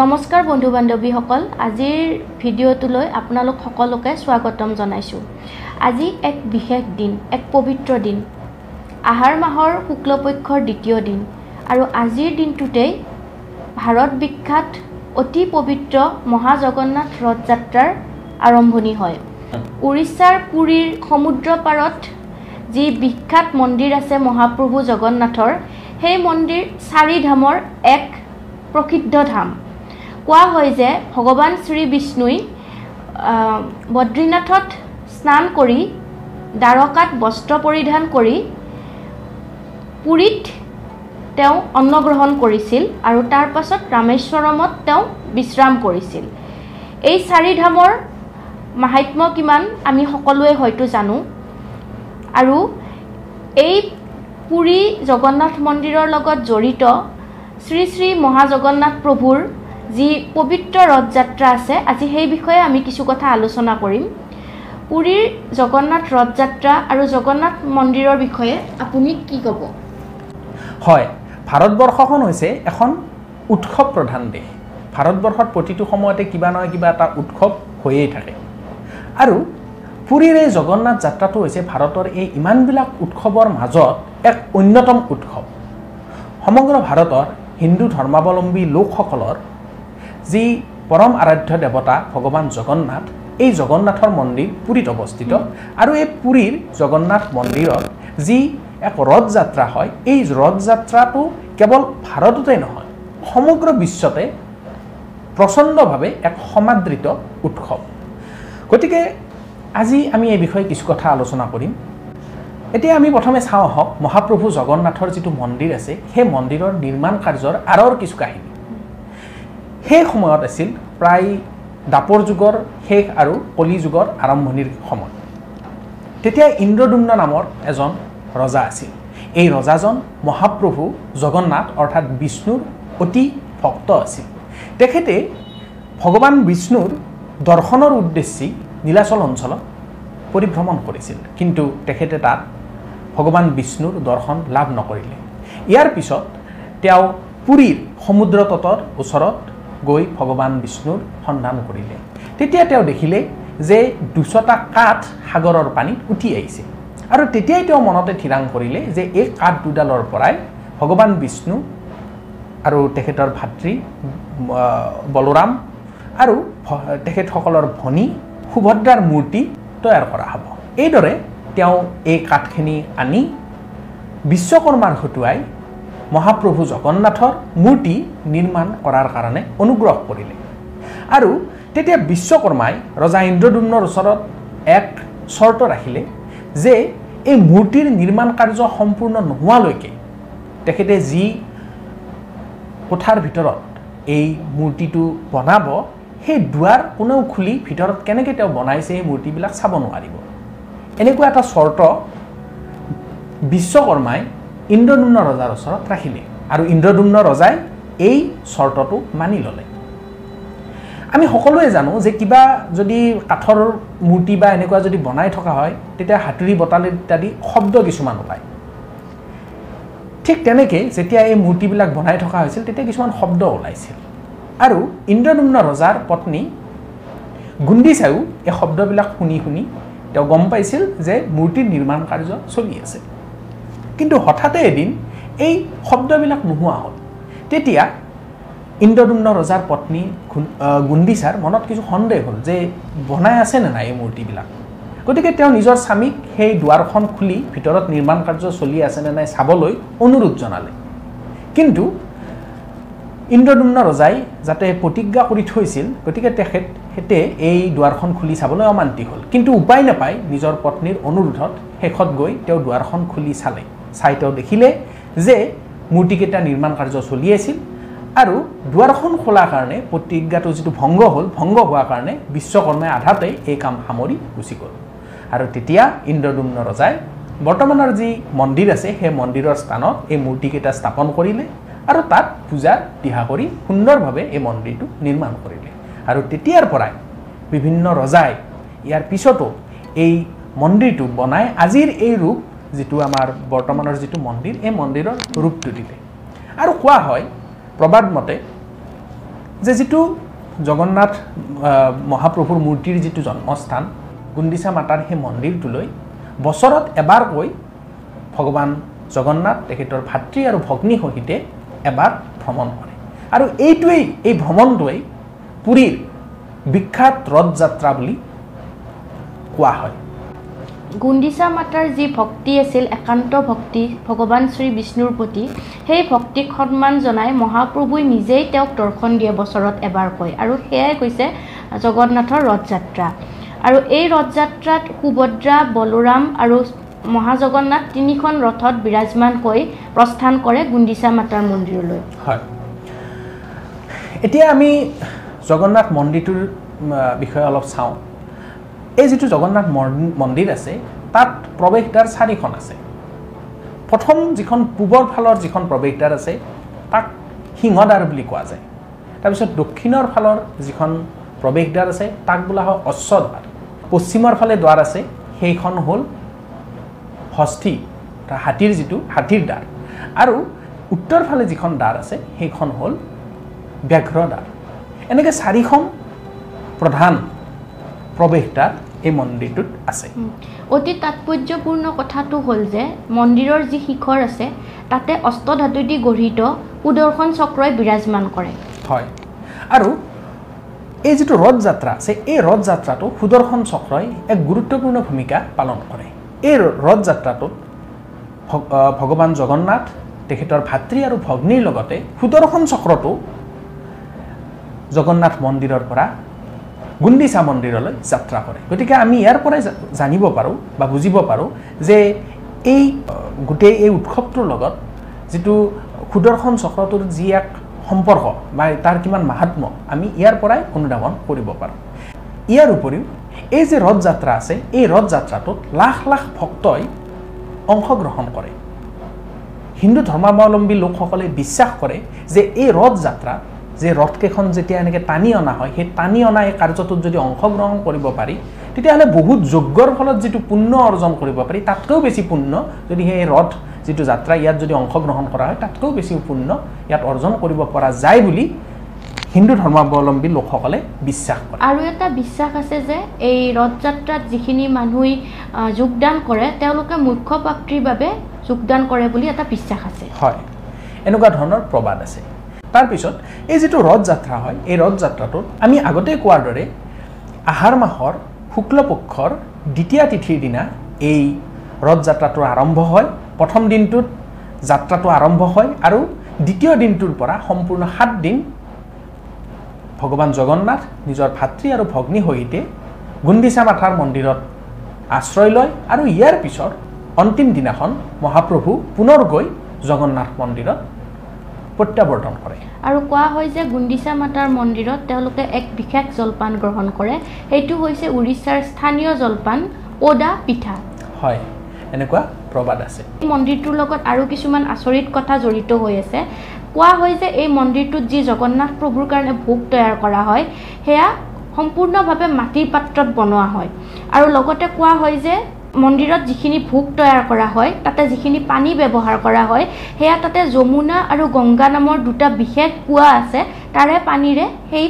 নমস্কাৰ বন্ধু বান্ধৱীসকল আজিৰ ভিডিঅ'টোলৈ আপোনালোক সকলোকে স্বাগতম জনাইছোঁ। আজি এক বিশেষ দিন এক পবিত্ৰ দিন। আহাৰ মাহৰ শুক্লপক্ষৰ দ্বিতীয় দিন আৰু আজিৰ দিনটোতেই ভাৰত বিখ্যাত অতি পবিত্ৰ মহাজগন্নাথ ৰথ যাত্ৰাৰ আৰম্ভণি হয়। উৰিষ্যাৰ পুৰীৰ সমুদ্ৰ পাৰত যি বিখ্যাত মন্দিৰ আছে মহাপ্ৰভু জগন্নাথৰ সেই মন্দিৰ চাৰি ধামৰ এক প্ৰসিদ্ধ ধাম। কোৱা হয় যে ভগৱান শ্ৰী বিষ্ণুই বদ্ৰীনাথত স্নান কৰি দ্বাৰকাত বস্ত্ৰ পৰিধান কৰি পুৰীত তেওঁ অন্নগ্ৰহণ কৰিছিল আৰু তাৰ পাছত ৰামেশ্বৰমত তেওঁ বিশ্ৰাম কৰিছিল। এই চাৰি ধামৰ মাহাত্ম্য কিমান আমি সকলোৱে হয়তো জানো। আৰু এই পুৰী জগন্নাথ মন্দিৰৰ লগত জড়িত শ্ৰী শ্ৰী মহাজগন্নাথ প্ৰভুৰ যি পবিত্ৰ ৰথ যাত্ৰা আছে আজি সেই বিষয়ে আমি কিছু কথা আলোচনা কৰিম। পুৰীৰ জগন্নাথ ৰথ যাত্ৰা আৰু জগন্নাথ মন্দিৰৰ বিষয়ে আপুনি কি ক'ব? হয় ভাৰতবৰ্ষখন হৈছে এখন উৎসৱ প্ৰধান দেশ। ভাৰতবৰ্ষত প্ৰতিটো সময়তে কিবা নহয় কিবা এটা উৎসৱ হৈয়েই থাকে। আৰু পুৰীৰ এই জগন্নাথ যাত্ৰাটো হৈছে ভাৰতৰ এই ইমানবিলাক উৎসৱৰ মাজত এক অন্যতম উৎসৱ। সমগ্ৰ ভাৰতৰ হিন্দু ধৰ্মাৱলম্বী লোকসকলৰ যি পৰম আৰাধ্য দেৱতা ভগৱান জগন্নাথ এই জগন্নাথৰ মন্দিৰ পুৰীত অৱস্থিত। আৰু এই পুৰীৰ জগন্নাথ মন্দিৰত যি এক ৰথ যাত্ৰা হয় এই ৰথ যাত্ৰাটো কেৱল ভাৰততে নহয় সমগ্ৰ বিশ্বতে প্ৰচণ্ডভাৱে এক সমাদৃত উৎসৱ। গতিকে আজি আমি এই বিষয়ে কিছু কথা আলোচনা কৰিম। এতিয়া আমি প্ৰথমে চাওঁ আহক মহাপ্ৰভু জগন্নাথৰ যিটো মন্দিৰ আছে সেই মন্দিৰৰ নিৰ্মাণ কাৰ্যৰ আঁৰৰ কিছু কাহিনী। সেই সময়ত আছিল প্ৰায় দাপৰ যুগৰ শেষ আৰু কলি যুগৰ আৰম্ভণিৰ সময়। তেতিয়া ইন্দ্ৰদুম্ন নামৰ এজন ৰজা আছিল। এই ৰজাজন মহাপ্ৰভু জগন্নাথ অৰ্থাৎ বিষ্ণুৰ অতি ভক্ত আছিল। তেখেতে ভগৱান বিষ্ণুৰ দৰ্শনৰ উদ্দেশ্যে নীলাচল অঞ্চলত পৰিভ্ৰমণ কৰিছিল। কিন্তু তেখেতে তাত ভগৱান বিষ্ণুৰ দৰ্শন লাভ নকৰিলে। ইয়াৰ পিছত তেওঁ পুৰীৰ সমুদ্ৰ তটৰ ওচৰত গৈ ভগৱান বিষ্ণুৰ সন্ধান কৰিলে। তেতিয়া তেওঁ দেখিলে যে দুচটা কাঠ সাগৰৰ পানীত উঠি আহিছে। আৰু তেতিয়াই তেওঁ মনতে থিৰাং কৰিলে যে এই কাঠ দুডালৰ পৰাই ভগৱান বিষ্ণু আৰু তেখেতৰ ভাতৃ বলোৰাম আৰু তেখেতসকলৰ ভনী সুভদ্ৰাৰ মূৰ্তি তৈয়াৰ কৰা হ'ব। এইদৰে তেওঁ এই কাঠখিনি আনি বিশ্বকৰ্মাৰ হতুৱাই মহাপ্ৰভু জগন্নাথৰ মূৰ্তি নিৰ্মাণ কৰাৰ কাৰণে অনুগ্ৰহ কৰিলে। আৰু তেতিয়া বিশ্বকৰ্মাই ৰজা ইন্দ্ৰদুম্নৰ ওচৰত এক চৰ্ত ৰাখিলে যে এই মূৰ্তিৰ নিৰ্মাণ কাৰ্য সম্পূৰ্ণ নোহোৱালৈকে তেখেতে যি কোঠাৰ ভিতৰত এই মূৰ্তিটো বনাব সেই দুৱাৰ কোনেও খুলি ভিতৰত কেনেকৈ তেওঁ বনাইছে এই মূৰ্তিবিলাক চাব নোৱাৰিব। এনেকুৱা এটা চৰ্ত বিশ্বকৰ্মাই ইন্দ্ৰদুম্ন ৰজাৰ ওচৰত ৰাখিলে আৰু ইন্দ্ৰদুম্ন ৰজাই এই চৰ্তটো মানি ল'লে। আমি সকলোৱে জানো যে কিবা যদি কাঠৰ মূৰ্তি বা এনেকুৱা যদি বনাই থকা হয় তেতিয়া হাতুৰি বটালি ইত্যাদি শব্দ কিছুমান ওলায়। ঠিক তেনেকৈ যেতিয়া এই মূৰ্তিবিলাক বনাই থকা হৈছিল তেতিয়া কিছুমান শব্দ ওলাইছিল। আৰু ইন্দ্ৰদুম্ন ৰজাৰ পত্নী গুণ্ডিচায়ো এই শব্দবিলাক শুনি শুনি তেওঁ গম পাইছিল যে মূৰ্তিৰ নিৰ্মাণ কাৰ্য চলি আছে। কিন্তু হঠাতে এদিন এই শব্দবিলাক নোহোৱা হ'ল। তেতিয়া ইন্দ্ৰদুম্ন ৰজাৰ পত্নী গুণ্ডিচাৰ মনত কিছু সন্দেহ হ'ল যে বনাই আছে নে নাই এই মূৰ্তিবিলাক। গতিকে তেওঁ নিজৰ স্বামীক সেই দুৱাৰখন খুলি ভিতৰত নিৰ্মাণ কাৰ্য চলি আছে নে নাই চাবলৈ অনুৰোধ জনালে। কিন্তু ইন্দ্ৰদুম্ন ৰজাই যাতে প্ৰতিজ্ঞা কৰি থৈছিল গতিকে তেখেতে এই দুৱাৰখন খুলি চাবলৈ অমান্তি হ'ল। কিন্তু উপায় নাপায় নিজৰ পত্নীৰ অনুৰোধত শেষত গৈ তেওঁ দুৱাৰখন খুলি চালে। চাই তেওঁ দেখিলে যে মূৰ্তিকেইটা নিৰ্মাণ কাৰ্য চলি আছিল আৰু দুৱাৰখন খোলাৰ কাৰণে প্ৰতিজ্ঞাটো যিটো ভংগ হ'ল ভংগ হোৱাৰ কাৰণে বিশ্বকৰ্মাই আধাতে এই কাম সামৰি গুচি গ'ল। আৰু তেতিয়া ইন্দ্ৰদুম্ন ৰজাই বৰ্তমানৰ যি মন্দিৰ আছে সেই মন্দিৰৰ স্থানত এই মূৰ্তিকেইটা স্থাপন কৰিলে আৰু তাত পূজা দিহা কৰি সুন্দৰভাৱে এই মন্দিৰটো নিৰ্মাণ কৰিলে। আৰু তেতিয়াৰ পৰাই বিভিন্ন ৰজাই ইয়াৰ পিছতো এই মন্দিৰটো বনাই আজিৰ এই ৰূপ যিটো আমাৰ বৰ্তমানৰ যিটো মন্দিৰ এই মন্দিৰৰ ৰূপটো দিলে। আৰু কোৱা হয় প্ৰবাদ মতে যে যিটো জগন্নাথ মহাপ্ৰভুৰ মূৰ্তিৰ যিটো জন্মস্থান গুণ্ডিচা মাতাৰ সেই মন্দিৰটোলৈ বছৰত এবাৰকৈ ভগৱান জগন্নাথ তেখেতৰ ভাতৃ আৰু ভগ্নী সহিতে এবাৰ ভ্ৰমণ কৰে। আৰু এইটোৱেই এই ভ্ৰমণটোৱেই পুৰীৰ বিখ্যাত ৰথ যাত্ৰা বুলি কোৱা হয়। গুণ্ডিচা মাতাৰ যি ভক্তি আছিল একান্ত ভক্তি ভগৱান শ্ৰী বিষ্ণুৰ প্ৰতি সেই ভক্তিক সন্মান জনাই মহাপ্ৰভুই নিজেই তেওঁক দৰ্শন দিয়ে বছৰত এবাৰকৈ। আৰু সেয়াই কৈছে জগন্নাথৰ ৰথযাত্ৰা। আৰু এই ৰথযাত্ৰাত সুভদ্ৰা বলোৰাম আৰু মহাজগন্নাথ তিনিখন ৰথত বিৰাজমানকৈ প্ৰস্থান কৰে গুণ্ডিচা মাতাৰ মন্দিৰলৈ। হয়। এতিয়া আমি জগন্নাথ মন্দিৰটোৰ বিষয়ে অলপ চাওঁ। এই যিটো জগন্নাথ মন- মন্দিৰ আছে তাত প্ৰৱেশদ্বাৰ চাৰিখন আছে। প্ৰথম যিখন পূবৰ ফালৰ যিখন প্ৰৱেশদ্বাৰ আছে তাক সিংহদ্বাৰ বুলি কোৱা যায়। তাৰপিছত দক্ষিণৰ ফালৰ যিখন প্ৰৱেশদ্বাৰ আছে তাক বোলা হয় অশ্বদ্বাৰ। পশ্চিমৰ ফালে দ্বাৰ আছে সেইখন হ'ল অৰ্থাৎ হাতীৰ যিটো হাতীৰ দ্বাৰ। আৰু উত্তৰ ফালে যিখন দ্বাৰ আছে সেইখন হ'ল ব্যাঘ্ৰ দ্বাৰ। এনেকৈ চাৰিখন প্ৰধান প্ৰৱেশদ্বাৰ এই মন্দিৰটোত আছে। অতি তাৎপৰ্যপূৰ্ণ কথাটো হ'ল যে মন্দিৰৰ যি শিখৰ আছে তাতে অষ্টধাতুদি গঢ়িত সুদৰ্শন চক্ৰই বিৰাজমান কৰে। হয়। আৰু এই যিটো ৰথ যাত্ৰা আছে এই ৰথ যাত্ৰাটো সুদৰ্শন চক্ৰই এক গুৰুত্বপূৰ্ণ ভূমিকা পালন কৰে। এই ৰথ যাত্ৰাটোত ভগৱান জগন্নাথ তেখেতৰ ভাতৃ আৰু ভগ্নীৰ লগতে সুদৰ্শন চক্ৰটো জগন্নাথ মন্দিৰৰ পৰা গুণ্ডিচা মন্দিৰলৈ যাত্ৰা কৰে। গতিকে আমি ইয়াৰ পৰাই জানিব পাৰোঁ বা বুজিব পাৰোঁ যে এই গোটেই এই উৎসৱটোৰ লগত যিটো সুদৰ্শন চক্ৰটোৰ যি এক সম্পৰ্ক বা তাৰ কিমান মাহাত্ম আমি ইয়াৰ পৰাই অনুধাৱন কৰিব পাৰোঁ। ইয়াৰ উপৰিও এই যে ৰথ যাত্ৰা আছে এই ৰথ যাত্ৰাটোত লাখ লাখ ভক্তই অংশগ্ৰহণ কৰে। হিন্দু ধৰ্মাৱলম্বী লোকসকলে বিশ্বাস কৰে যে এই ৰথ যাত্ৰা যে ৰথকেইখন যেতিয়া এনেকৈ টানি অনা হয় সেই টানি অনা এই কাৰ্যটোত যদি অংশগ্ৰহণ কৰিব পাৰি তেতিয়াহ'লে বহুত যজ্ঞৰ ফলত যিটো পুণ্য অৰ্জন কৰিব পাৰি তাতকৈও বেছি পুণ্য যদি সেই ৰথ যিটো যাত্ৰা ইয়াত যদি অংশগ্ৰহণ কৰা হয় তাতকৈও বেছি পুণ্য ইয়াত অৰ্জন কৰিব পৰা যায় বুলি হিন্দু ধৰ্মাৱলম্বী লোকসকলে বিশ্বাস কৰে। আৰু এটা বিশ্বাস আছে যে এই ৰথযাত্ৰাত যিখিনি মানুহে যোগদান কৰে তেওঁলোকে মুখ্য প্ৰাপ্তিৰ বাবে যোগদান কৰে বুলি এটা বিশ্বাস আছে। হয় এনেকুৱা ধৰণৰ প্ৰবাদ আছে। তাৰপিছত এই যিটো ৰথ যাত্ৰা হয় এই ৰথ যাত্ৰাটোত আমি আগতেই কোৱাৰ দৰে আহাৰ মাহৰ শুক্লপক্ষৰ দ্বিতীয়া তিথিৰ দিনা এই ৰথ যাত্ৰাটো আৰম্ভ হয়। প্ৰথম দিনটোত যাত্ৰাটো আৰম্ভ হয় আৰু দ্বিতীয় দিনটোৰ পৰা সম্পূৰ্ণ সাত দিন ভগৱান জগন্নাথ নিজৰ ভাতৃ আৰু ভগ্নী সহিতে গুণ্ডিচা মাথাৰ মন্দিৰত আশ্ৰয় লয় আৰু ইয়াৰ পিছত অন্তিম দিনাখন মহাপ্ৰভু পুনৰ গৈ জগন্নাথ মন্দিৰত প্ৰত্যাৱৰ্তন কৰে। আৰু কোৱা হয় যে গুণ্ডিচা মাতাৰ মন্দিৰত তেওঁলোকে এক বিশেষ জলপান গ্ৰহণ কৰে। সেইটো হৈছে উৰিষ্যাৰ স্থানীয় জলপান ওদা পিঠা। হয় এনেকুৱা প্ৰবাদ আছে। এই মন্দিৰটোৰ লগত আৰু কিছুমান আচৰিত কথা জড়িত হৈ আছে। কোৱা হয় যে এই মন্দিৰটোত যি জগন্নাথ প্ৰভুৰ কাৰণে ভোগ তৈয়াৰ কৰা হয় সেয়া সম্পূৰ্ণভাৱে মাটিৰ পাত্ৰত বনোৱা হয়। আৰু লগতে কোৱা হয় যে মন্দিৰত যিখিনি ভোগ তৈয়াৰ কৰা হয় তাতে যিখিনি পানী ব্যৱহাৰ কৰা হয় সেয়া তাতে যমুনা আৰু গংগা নামৰ দুটা বিশেষ কুঁৱা আছে তাৰে পানীৰে সেই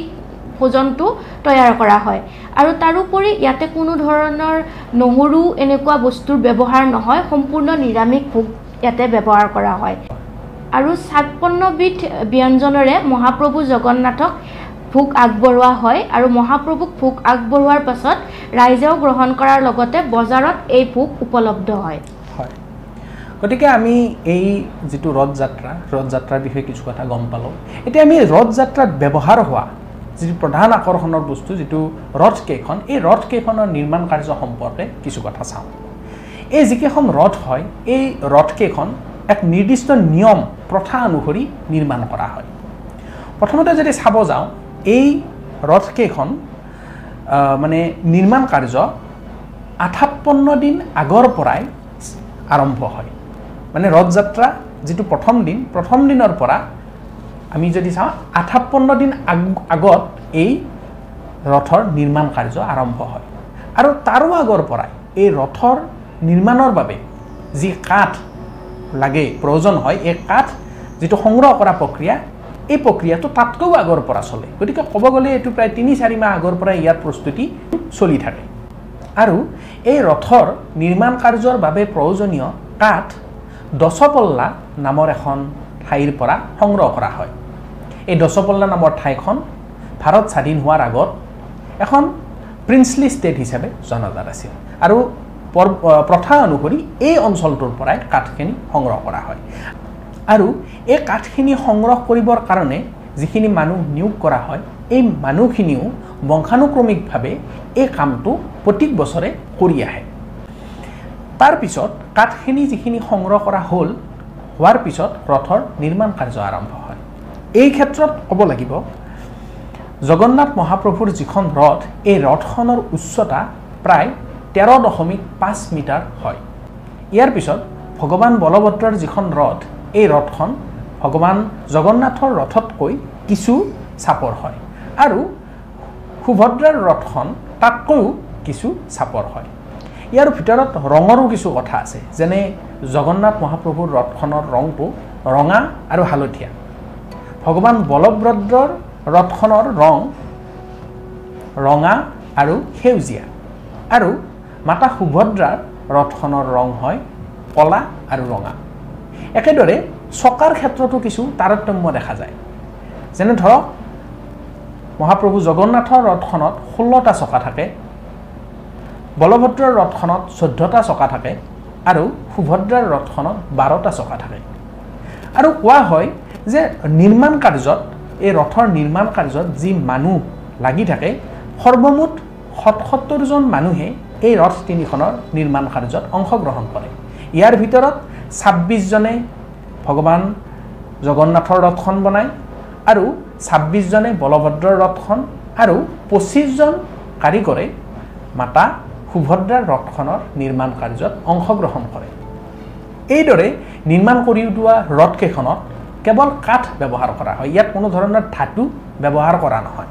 ভোজনটো তৈয়াৰ কৰা হয়। আৰু তাৰোপৰি ইয়াতে কোনো ধৰণৰ নহৰু এনেকুৱা বস্তুৰ ব্যৱহাৰ নহয় সম্পূৰ্ণ নিৰামিষ ভোগ ইয়াতে ব্যৱহাৰ কৰা হয়। আৰু ছাপন্নবিধ ব্যঞ্জনেৰে মহাপ্ৰভু জগন্নাথক ভোগ আগবঢ়োৱা হয় আৰু মহাপ্ৰভুক ভোগ আগবঢ়োৱাৰ পাছত ৰাইজেও গ্ৰহণ কৰাৰ লগতে বজাৰত এই ভোগ উপলব্ধ হয়। গতিকে আমি এই যিটো ৰথ যাত্ৰা ৰথ যাত্ৰাৰ বিষয়ে কিছু কথা গম পালোঁ। এতিয়া আমি ৰথ যাত্ৰাত ব্যৱহাৰ হোৱা যিটো প্ৰধান আকৰ্ষণৰ বস্তু যিটো ৰথকেইখন এই ৰথকেইখনৰ নিৰ্মাণ কাৰ্য সম্পৰ্কে কিছু কথা চাওঁ। এই যিকেইখন ৰথ হয় এই ৰথকেইখন এক নিৰ্দিষ্ট নিয়ম প্ৰথা অনুসৰি নিৰ্মাণ কৰা হয়। প্ৰথমতে যদি চাব যাওঁ এই ৰথকেইখন মানে নিৰ্মাণ কাৰ্য আঠাৱন্ন দিন আগৰ পৰাই আৰম্ভ হয়। মানে ৰথযাত্ৰা যিটো প্ৰথম দিন প্ৰথম দিনৰ পৰা আমি যদি চাওঁ আঠাৱন্ন দিন আগ আগত এই ৰথৰ নিৰ্মাণ কাৰ্য আৰম্ভ হয়। আৰু তাৰো আগৰ পৰাই এই ৰথৰ নিৰ্মাণৰ বাবে যি কাঠ লাগে প্ৰয়োজন হয় এই কাঠ যিটো সংগ্ৰহ কৰা প্ৰক্ৰিয়া এই প্ৰক্ৰিয়াটো তাতকৈও আগৰ পৰা চলে। গতিকে ক'ব গ'লে এইটো প্ৰায় তিনি চাৰি মাহ আগৰ পৰা ইয়াৰ প্ৰস্তুতি চলি থাকে। আৰু এই ৰথৰ নিৰ্মাণ কাৰ্যৰ বাবে প্ৰয়োজনীয় কাঠ দচপল্লা নামৰ এখন ঠাইৰ পৰা সংগ্ৰহ কৰা হয়। এই দচপল্লা নামৰ ঠাইখন ভাৰত স্বাধীন হোৱাৰ আগত এখন প্ৰিন্সলি ষ্টেট হিচাপে জনাজাত আছিল। আৰু পৰ প্ৰথা অনুসৰি এই অঞ্চলটোৰ পৰাই কাঠখিনি সংগ্ৰহ কৰা হয়। আৰু এই কাঠখিনি সংগ্ৰহ কৰিবৰ কাৰণে যিখিনি মানুহ নিয়োগ কৰা হয় এই মানুহখিনিও বংশানুক্ৰমিকভাৱে এই কামটো প্ৰত্যেক বছৰে কৰি আহে। তাৰপিছত কাঠখিনি যিখিনি সংগ্ৰহ কৰা হ'ল হোৱাৰ পিছত ৰথৰ নিৰ্মাণ কাৰ্য আৰম্ভ হয়। এই ক্ষেত্ৰত ক'ব লাগিব জগন্নাথ মহাপ্ৰভুৰ যিখন ৰথ এই ৰথখনৰ উচ্চতা প্ৰায় তেৰ দশমিক পাঁচ মিটাৰ হয়। ইয়াৰ পিছত ভগৱান বলভদ্ৰৰ যিখন ৰথ এই ৰথখন ভগৱান জগন্নাথৰ ৰথতকৈ কিছু চাপৰ হয়। আৰু সুভদ্ৰাৰ ৰথখন তাতকৈও কিছু চাপৰ হয়। ইয়াৰ ভিতৰত ৰঙৰো কিছু কথা আছে যেনে জগন্নাথ মহাপ্ৰভুৰ ৰথখনৰ ৰংটো ৰঙা আৰু হালধীয়া। ভগৱান বলভদ্ৰৰ ৰথখনৰ ৰং ৰঙা আৰু সেউজীয়া। আৰু মাতা সুভদ্ৰাৰ ৰথখনৰ ৰং হয় কলা আৰু ৰঙা। একেদৰে চকাৰ ক্ষেত্ৰতো কিছু তাৰতম্য দেখা যায়। যেনে ধৰক মহাপ্ৰভু জগন্নাথৰ ৰথখনত ষোল্লটা চকা থাকে বলভদ্ৰৰ ৰথখনত চৈধ্যটা চকা থাকে আৰু সুভদ্ৰাৰ ৰথখনত বাৰটা চকা থাকে। আৰু কোৱা হয় যে নিৰ্মাণ কাৰ্যত এই ৰথৰ নিৰ্মাণ কাৰ্যত যি মানুহ লাগি থাকে সৰ্বমুঠ সতসত্তৰজন মানুহে এই ৰথ তিনিখনৰ নিৰ্মাণ কাৰ্যত অংশগ্ৰহণ কৰে। ইয়াৰ ভিতৰত ছাব্বিছজনে ভগৱান জগন্নাথৰ ৰথখন বনায় আৰু ছাব্বিছজনে বলভদ্ৰৰ ৰথখন আৰু পঁচিছজন কাৰিকৰে মাতা সুভদ্ৰাৰ ৰথখনৰ নিৰ্মাণ কাৰ্যত অংশগ্ৰহণ কৰে। এইদৰে নিৰ্মাণ কৰি উলিওৱা ৰথকেইখনত কেৱল কাঠ ব্যৱহাৰ কৰা হয় ইয়াত কোনো ধৰণৰ ধাতু ব্যৱহাৰ কৰা নহয়।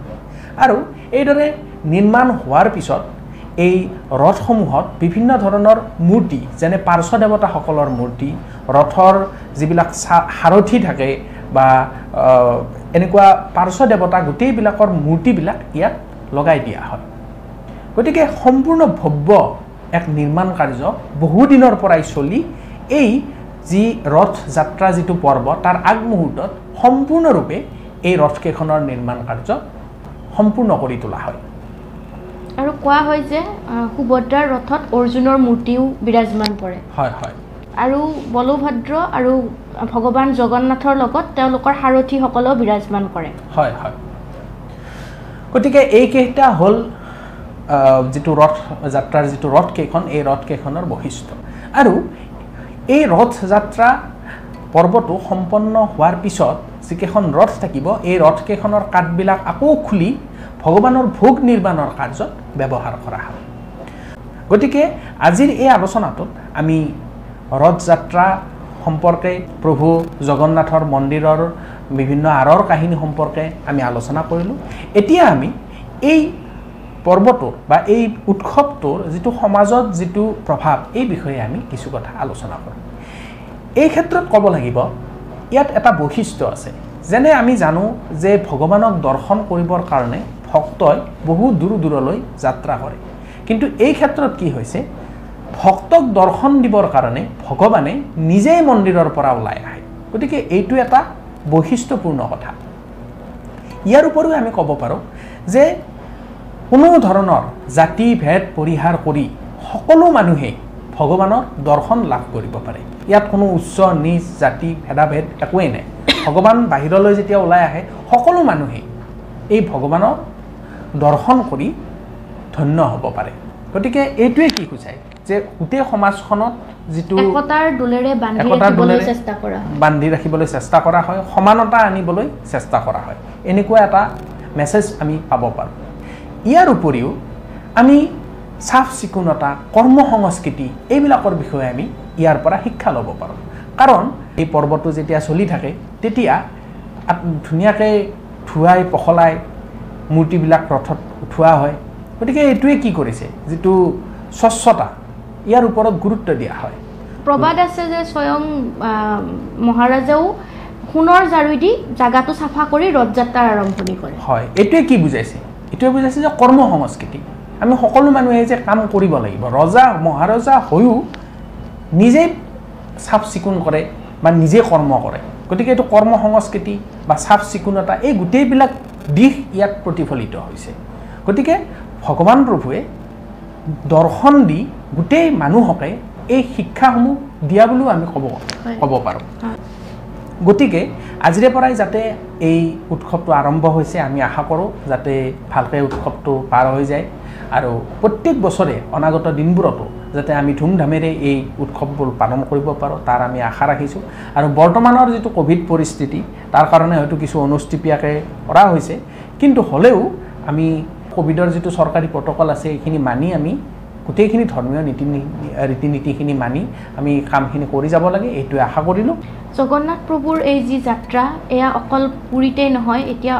আৰু এইদৰে নিৰ্মাণ হোৱাৰ পিছত এই ৰথসমূহত বিভিন্ন ধৰণৰ মূৰ্তি যেনে পাৰ্শ্ব দেৱতাসকলৰ মূৰ্তি ৰথৰ যিবিলাক সাৰথি থাকে বা এনেকুৱা পাৰ্শ্ব দেৱতা গোটেইবিলাকৰ মূৰ্তিবিলাক ইয়াত লগাই দিয়া হয়। গতিকে সম্পূৰ্ণ ভব্য এক নিৰ্মাণ কাৰ্য বহুদিনৰ পৰাই চলি এই যি ৰথ যাত্ৰা যিটো পৰ্ব তাৰ আগমুহূৰ্তত সম্পূৰ্ণৰূপে এই ৰথকেইখনৰ নিৰ্মাণ কাৰ্য সম্পূৰ্ণ কৰি তোলা হয়। কোৱা হয় যে সুভদ্ৰাৰ ৰথত অৰ্জুনৰ মূৰ্তিও বিৰাজমান কৰে। হয় হয়। আৰু বলভদ্ৰ আৰু ভগৱান জগন্নাথৰ লগত তেওঁলোকৰ সাৰথীসকলেও বিৰাজমান কৰে। হয় হয়। গতিকে এইকেইটা হ'ল যিটো ৰথ যাত্ৰাৰ যিটো ৰথকেইখন এই ৰথকেইখনৰ বৈশিষ্ট্য। আৰু এই ৰথ যাত্ৰা পৰ্বটো সম্পন্ন হোৱাৰ পিছত যিকেইখন ৰথ থাকিব এই ৰথকেইখনৰ কাঠবিলাক আকৌ খুলি ভগৱানৰ ভোগ নিৰ্মাণৰ কাৰ্যত ব্যৱহাৰ কৰা হয়। গতিকে আজিৰ এই আলোচনাটোত আমি ৰথ যাত্ৰা সম্পৰ্কে প্ৰভু জগন্নাথৰ মন্দিৰৰ বিভিন্ন আঁৰৰ কাহিনী সম্পৰ্কে আমি আলোচনা কৰিলোঁ। এতিয়া আমি এই পৰ্বটোৰ বা এই উৎসৱটোৰ যিটো সমাজত যিটো প্ৰভাৱ এই বিষয়ে আমি কিছু কথা আলোচনা কৰিম। এই ক্ষেত্ৰত ক'ব লাগিব ইয়াত এটা বৈশিষ্ট্য আছে। যেনে আমি জানো যে ভগৱানক দৰ্শন কৰিবৰ কাৰণে ভক্তই বহু দূৰ দূৰলৈ যাত্ৰা কৰে। কিন্তু এই ক্ষেত্ৰত কি হৈছে ভক্তক দৰ্শন দিবৰ কাৰণে ভগৱানে নিজেই মন্দিৰৰ পৰা ওলাই আহে। গতিকে এইটো এটা বৈশিষ্ট্যপূৰ্ণ কথা। ইয়াৰ উপৰিও আমি ক'ব পাৰোঁ যে কোনো ধৰণৰ জাতি ভেদ পৰিহাৰ কৰি সকলো মানুহেই ভগৱানৰ দৰ্শন লাভ কৰিব পাৰে। ইয়াত কোনো উচ্চ নিজ জাতি ভেদাভেদ একোৱেই নাই। ভগৱান বাহিৰলৈ যেতিয়া ওলাই আহে সকলো মানুহেই এই ভগৱানক দৰ্শন কৰি ধন্য হ'ব পাৰে। গতিকে এইটোৱে কি সূচায় যে গোটেই সমাজখনত যিটো একতাৰ বান্ধি ৰাখিবলৈ চেষ্টা কৰা। হয় সমানতা আনিবলৈ চেষ্টা কৰা হয়। এনেকুৱা এটা মেছেজ আমি পাব পাৰোঁ। ইয়াৰ উপৰিও আমি চাফ চিকুণতা কৰ্ম সংস্কৃতি এইবিলাকৰ বিষয়ে আমি ইয়াৰ পৰা শিক্ষা ল'ব পাৰোঁ। কাৰণ এই পৰ্বটো যেতিয়া চলি থাকে তেতিয়া ধুনীয়াকৈ ধুৱাই পখলাই মূৰ্তিবিলাক ৰথত উঠোৱা হয়। গতিকে এইটোৱে কি কৰিছে? যিটো স্বচ্ছতা ইয়াৰ ওপৰত গুৰুত্ব দিয়া হয়। প্ৰবাদ আছে যে স্বয়ং মহাৰাজেও সোণৰ জাৰুদি জাগাটো চাফা কৰি ৰথযাত্ৰাৰ আৰম্ভণি কৰে। হয় এইটোৱে কি বুজাইছে? এইটোৱে বুজাইছে যে কৰ্ম সংস্কৃতি। আমি সকলো মানুহে যে কাম কৰিব লাগিব ৰজা মহাৰজা হৈও নিজেই চাফ চিকুণ কৰে বা নিজে কৰ্ম কৰে। গতিকে এইটো কৰ্ম সংস্কৃতি বা চাফ চিকুণতা এই গোটেইবিলাক দিশ ইয়াত প্ৰতিফলিত হৈছে গতিকে ভগৱান প্ৰভুৱে দৰ্শন দি গোটেই মানুহকে এই শিক্ষাসমূহ দিয়া বুলিও আমি ক'ব। ক'ব পাৰোঁ। গতিকে আজিৰে পৰাই যাতে এই উৎসৱটো আৰম্ভ হৈছে আমি আশা কৰোঁ যাতে ভালকৈ উৎসৱটো পাৰ হৈ যায় আৰু প্ৰত্যেক বছৰে অনাগত দিনবোৰতো যাতে আমি ধুমধামেৰে এই উৎসৱবোৰ পালন কৰিব পাৰোঁ তাৰ আমি আশা ৰাখিছোঁ। আৰু বৰ্তমানৰ যিটো ক'ভিড পৰিস্থিতি তাৰ কাৰণে হয়তো কিছু অনুষ্টুপীয়াকৈ কৰা হৈছে। কিন্তু হ'লেও আমি ক'ভিডৰ যিটো চৰকাৰী প্ৰট'কল আছে এইখিনি মানি আমি গোটেইখিনি ধৰ্মীয় নীতি ৰীতি নীতিখিনি মানি আমি কামখিনি কৰি যাব লাগে এইটোৱে আশা কৰিলোঁ। জগন্নাথ প্ৰভুৰ এই যি যাত্ৰা এয়া অকল পুৰীতেই নহয় এতিয়া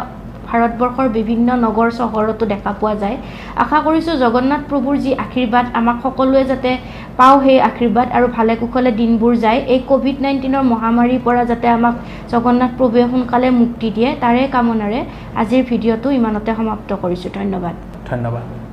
ভাৰতবৰ্ষৰ বিভিন্ন নগৰ চহৰতো দেখা পোৱা যায়। আশা কৰিছোঁ জগন্নাথ প্ৰভুৰ যি আশীৰ্বাদ আমাক সকলোৱে যাতে পাওঁ সেই আশীৰ্বাদ আৰু ভালে কুশলে দিনবোৰ যায় এই ক'ভিড নাইণ্টিনৰ মহামাৰীৰ পৰা যাতে আমাক জগন্নাথ প্ৰভুৱে সোনকালে মুক্তি দিয়ে তাৰে কামনাৰে আজিৰ ভিডিঅ'টো ইমানতে সমাপ্ত কৰিছোঁ। ধন্যবাদ। ধন্যবাদ।